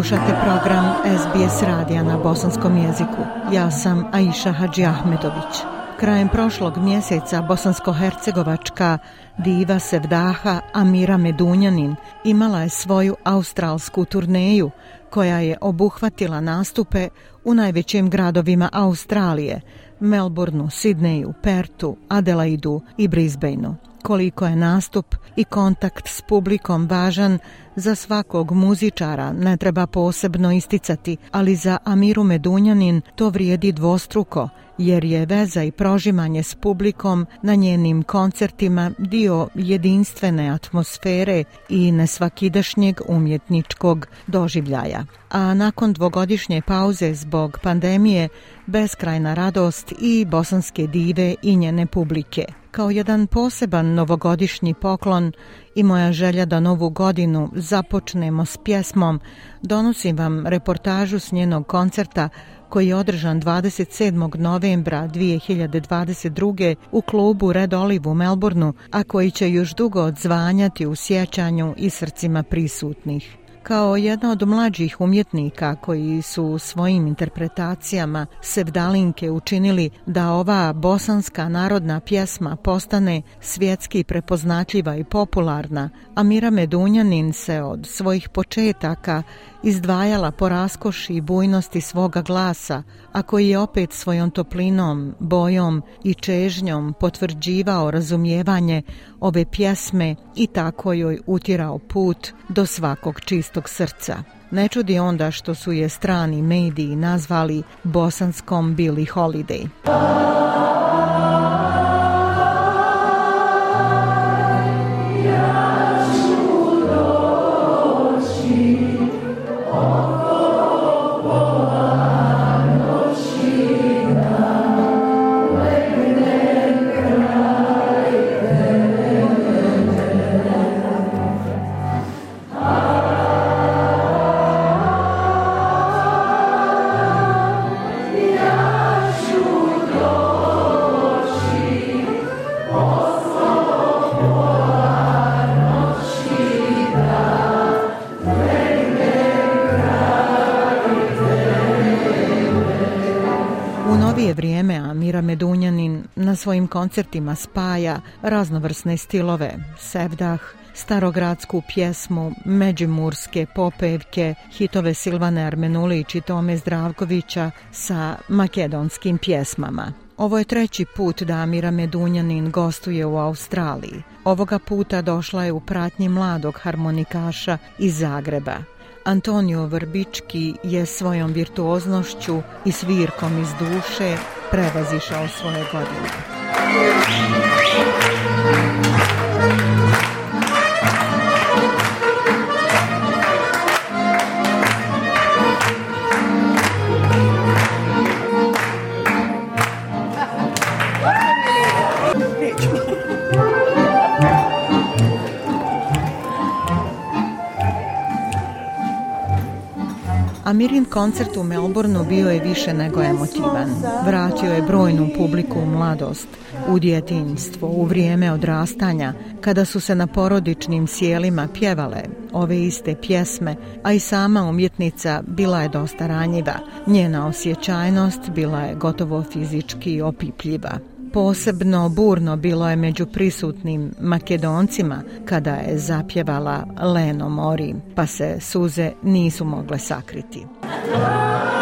Slušate program SBS Radija na bosanskom jeziku. Ja sam Aisha Hadži Ahmedović. Krajem prošlog mjeseca bosansko-hercegovačka diva Sevdaha Amira Medunjanin imala je svoju australsku turneju koja je obuhvatila nastupe u najvećim gradovima Australije, Melbourneu, Sidneju, Pertu, Adelaidu i Brisbaneu koliko je nastup i kontakt s publikom važan za svakog muzičara ne treba posebno isticati, ali za Amiru Medunjanin to vrijedi dvostruko, jer je veza i prožimanje s publikom na njenim koncertima dio jedinstvene atmosfere i nesvakidašnjeg umjetničkog doživljaja. A nakon dvogodišnje pauze zbog pandemije, beskrajna radost i bosanske dive i njene publike – kao jedan poseban novogodišnji poklon i moja želja da novu godinu započnemo s pjesmom, donosim vam reportažu s njenog koncerta koji je održan 27. novembra 2022. u klubu Red Olive u Melbourneu, a koji će još dugo odzvanjati u sjećanju i srcima prisutnih. Kao jedna od mlađih umjetnika koji su svojim interpretacijama Sevdalinke učinili da ova bosanska narodna pjesma postane svjetski prepoznatljiva i popularna, Amira Medunjanin se od svojih početaka izdvajala po raskoši i bujnosti svoga glasa, a koji je opet svojom toplinom, bojom i čežnjom potvrđivao razumijevanje ove pjesme i tako joj utirao put do svakog čista čvrstog srca. Ne čudi onda što su je strani mediji nazvali bosanskom Billy Holiday. Ah! svojim koncertima spaja raznovrsne stilove, sevdah, starogradsku pjesmu, međimurske popevke, hitove Silvane Armenulić i Tome Zdravkovića sa makedonskim pjesmama. Ovo je treći put da Amira Medunjanin gostuje u Australiji. Ovoga puta došla je u pratnji mladog harmonikaša iz Zagreba. Antonio Vrbički je svojom virtuoznošću i svirkom iz duše prevazišao svoje godine. Thank you. Mirin koncert u Melbourneu bio je više nego emotivan. Vratio je brojnu publiku u mladost, u djetinstvo, u vrijeme odrastanja, kada su se na porodičnim sjelima pjevale ove iste pjesme, a i sama umjetnica bila je dosta ranjiva. Njena osjećajnost bila je gotovo fizički opipljiva. Posebno burno bilo je među prisutnim makedoncima kada je zapjevala Leno Mori, pa se suze nisu mogle sakriti. Aaaa!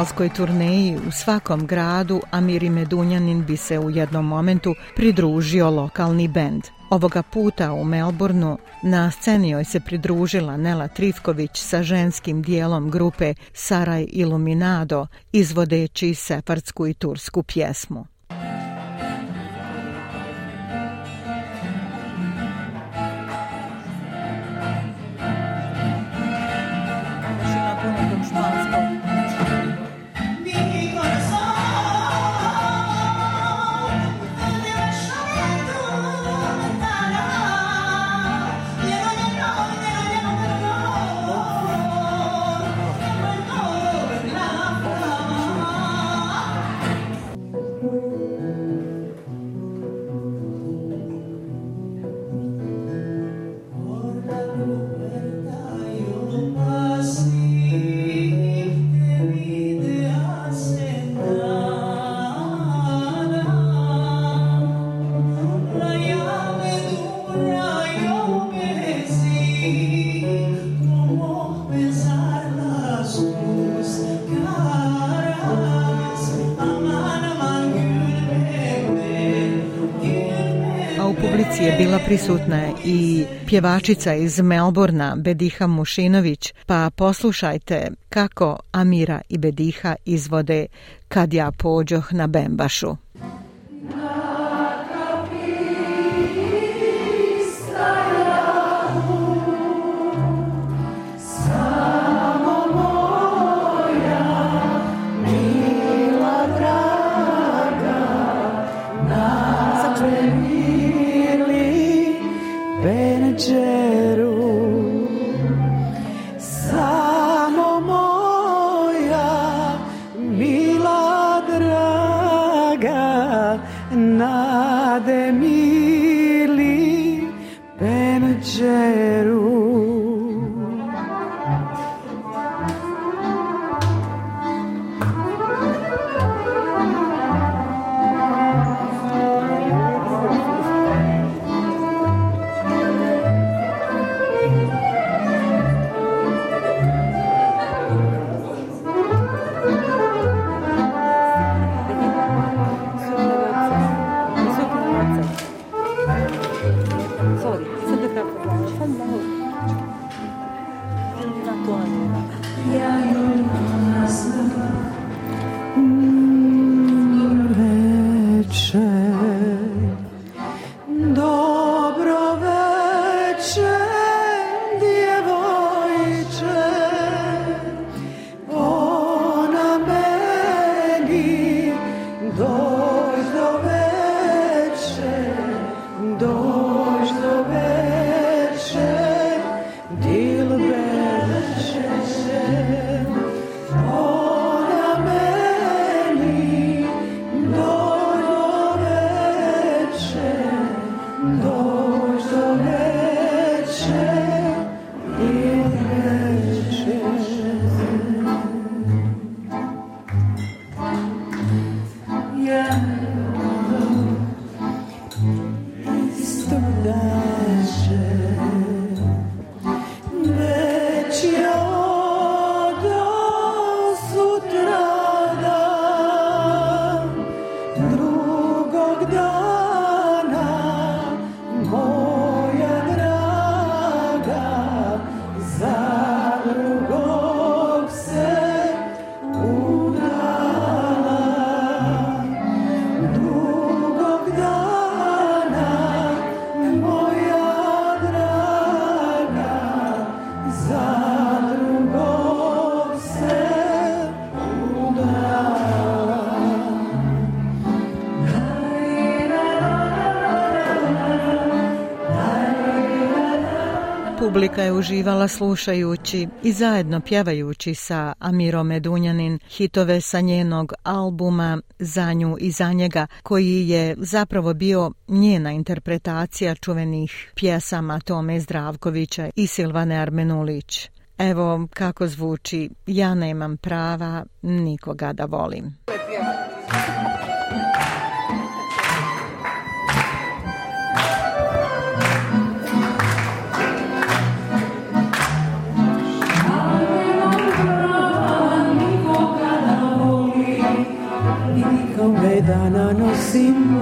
festivalskoj turneji u svakom gradu Amiri Medunjanin bi se u jednom momentu pridružio lokalni bend. Ovoga puta u Melbourneu na sceni joj se pridružila Nela Trifković sa ženskim dijelom grupe Saraj Iluminado izvodeći sefardsku i tursku pjesmu. publici je bila prisutna i pjevačica iz Melborna Bediha Mušinović, pa poslušajte kako Amira i Bediha izvode kad ja pođoh na Bembašu. day. yeah. publika je uživala slušajući i zajedno pjevajući sa Amirom Edunjanin hitove sa njenog albuma Za nju i za njega, koji je zapravo bio njena interpretacija čuvenih pjesama Tome Zdravkovića i Silvane Armenulić. Evo kako zvuči, ja nemam prava nikoga da volim. Lepijem. ¡Gracias! sin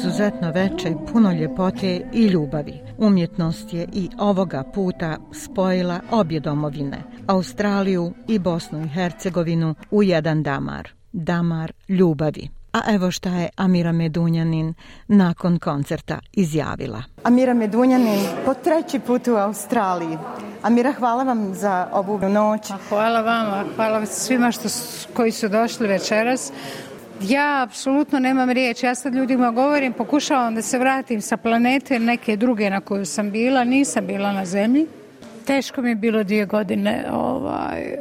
izuzetno veče puno ljepote i ljubavi. Umjetnost je i ovoga puta spojila obje domovine, Australiju i Bosnu i Hercegovinu u jedan damar, damar ljubavi. A evo šta je Amira Medunjanin nakon koncerta izjavila. Amira Medunjanin, po treći put u Australiji. Amira, hvala vam za ovu noć. A pa hvala vama, hvala svima što, koji su došli večeras. Ja apsolutno nemam riječ. Ja sad ljudima govorim, pokušavam da se vratim sa planete neke druge na koju sam bila. Nisam bila na zemlji. Teško mi je bilo dvije godine ovaj, eh,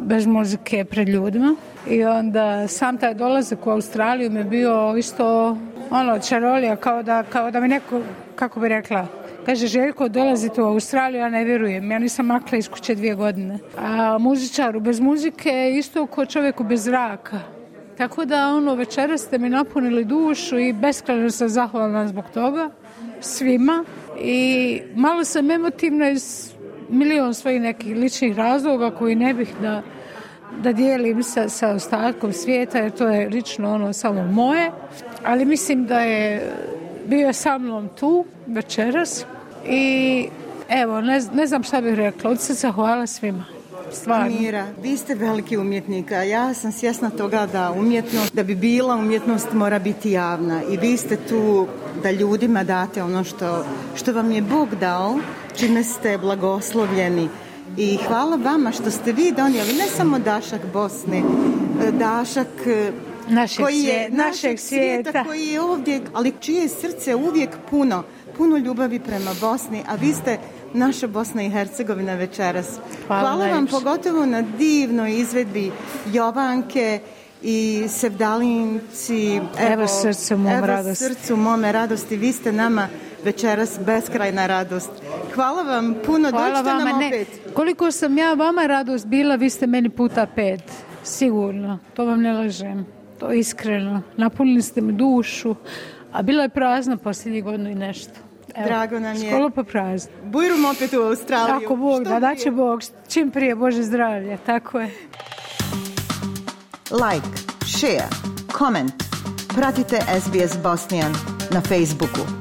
bez muzike pred ljudima. I onda sam taj dolazak u Australiju mi je bio isto ono čarolija kao da, kao da mi neko, kako bi rekla, Kaže, Željko, dolazite u Australiju, ja ne vjerujem, ja nisam makla iz kuće dvije godine. A muzičaru bez muzike je isto kao čovjeku bez zraka. Tako da ono večera ste mi napunili dušu i beskreno sam zahvalna zbog toga svima. I malo sam emotivna iz milion svojih nekih ličnih razloga koji ne bih da, da dijelim sa, sa ostatkom svijeta jer to je lično ono samo moje. Ali mislim da je bio sa mnom tu večeras i evo ne, ne znam šta bih rekla, od srca hvala svima stvarno. Mira, vi ste veliki umjetnik, a ja sam svjesna toga da umjetnost, da bi bila umjetnost mora biti javna i vi ste tu da ljudima date ono što, što vam je Bog dao, čime ste blagoslovljeni. I hvala vama što ste vi donijeli ne samo Dašak Bosne, Dašak e, našeg, koji je, svijeta, našeg svijeta. svijeta koji je ovdje, ali čije srce uvijek puno, puno ljubavi prema Bosni, a vi ste naša Bosna i Hercegovina večeras. Hvala, Hvala vam najviše. pogotovo na divnoj izvedbi Jovanke i Sevdalinci. Evo, evo srcu mome radosti. srcu mome radosti. Vi ste nama večeras beskrajna radost. Hvala vam puno. Hvala vama, nam opet. Ne. Koliko sam ja vama radost bila, vi ste meni puta pet. Sigurno. To vam ne lažem. To iskreno. Napunili ste mi dušu. A bila je prazna posljednji godinu i nešto. Evo, drago nam je. Skolo pa prazno. Bujrum opet u Australiju. Tako Bog, da, da će Bog. Čim prije, Bože zdravlje, tako je. Like, share, comment. Pratite SBS Bosnijan na Facebooku.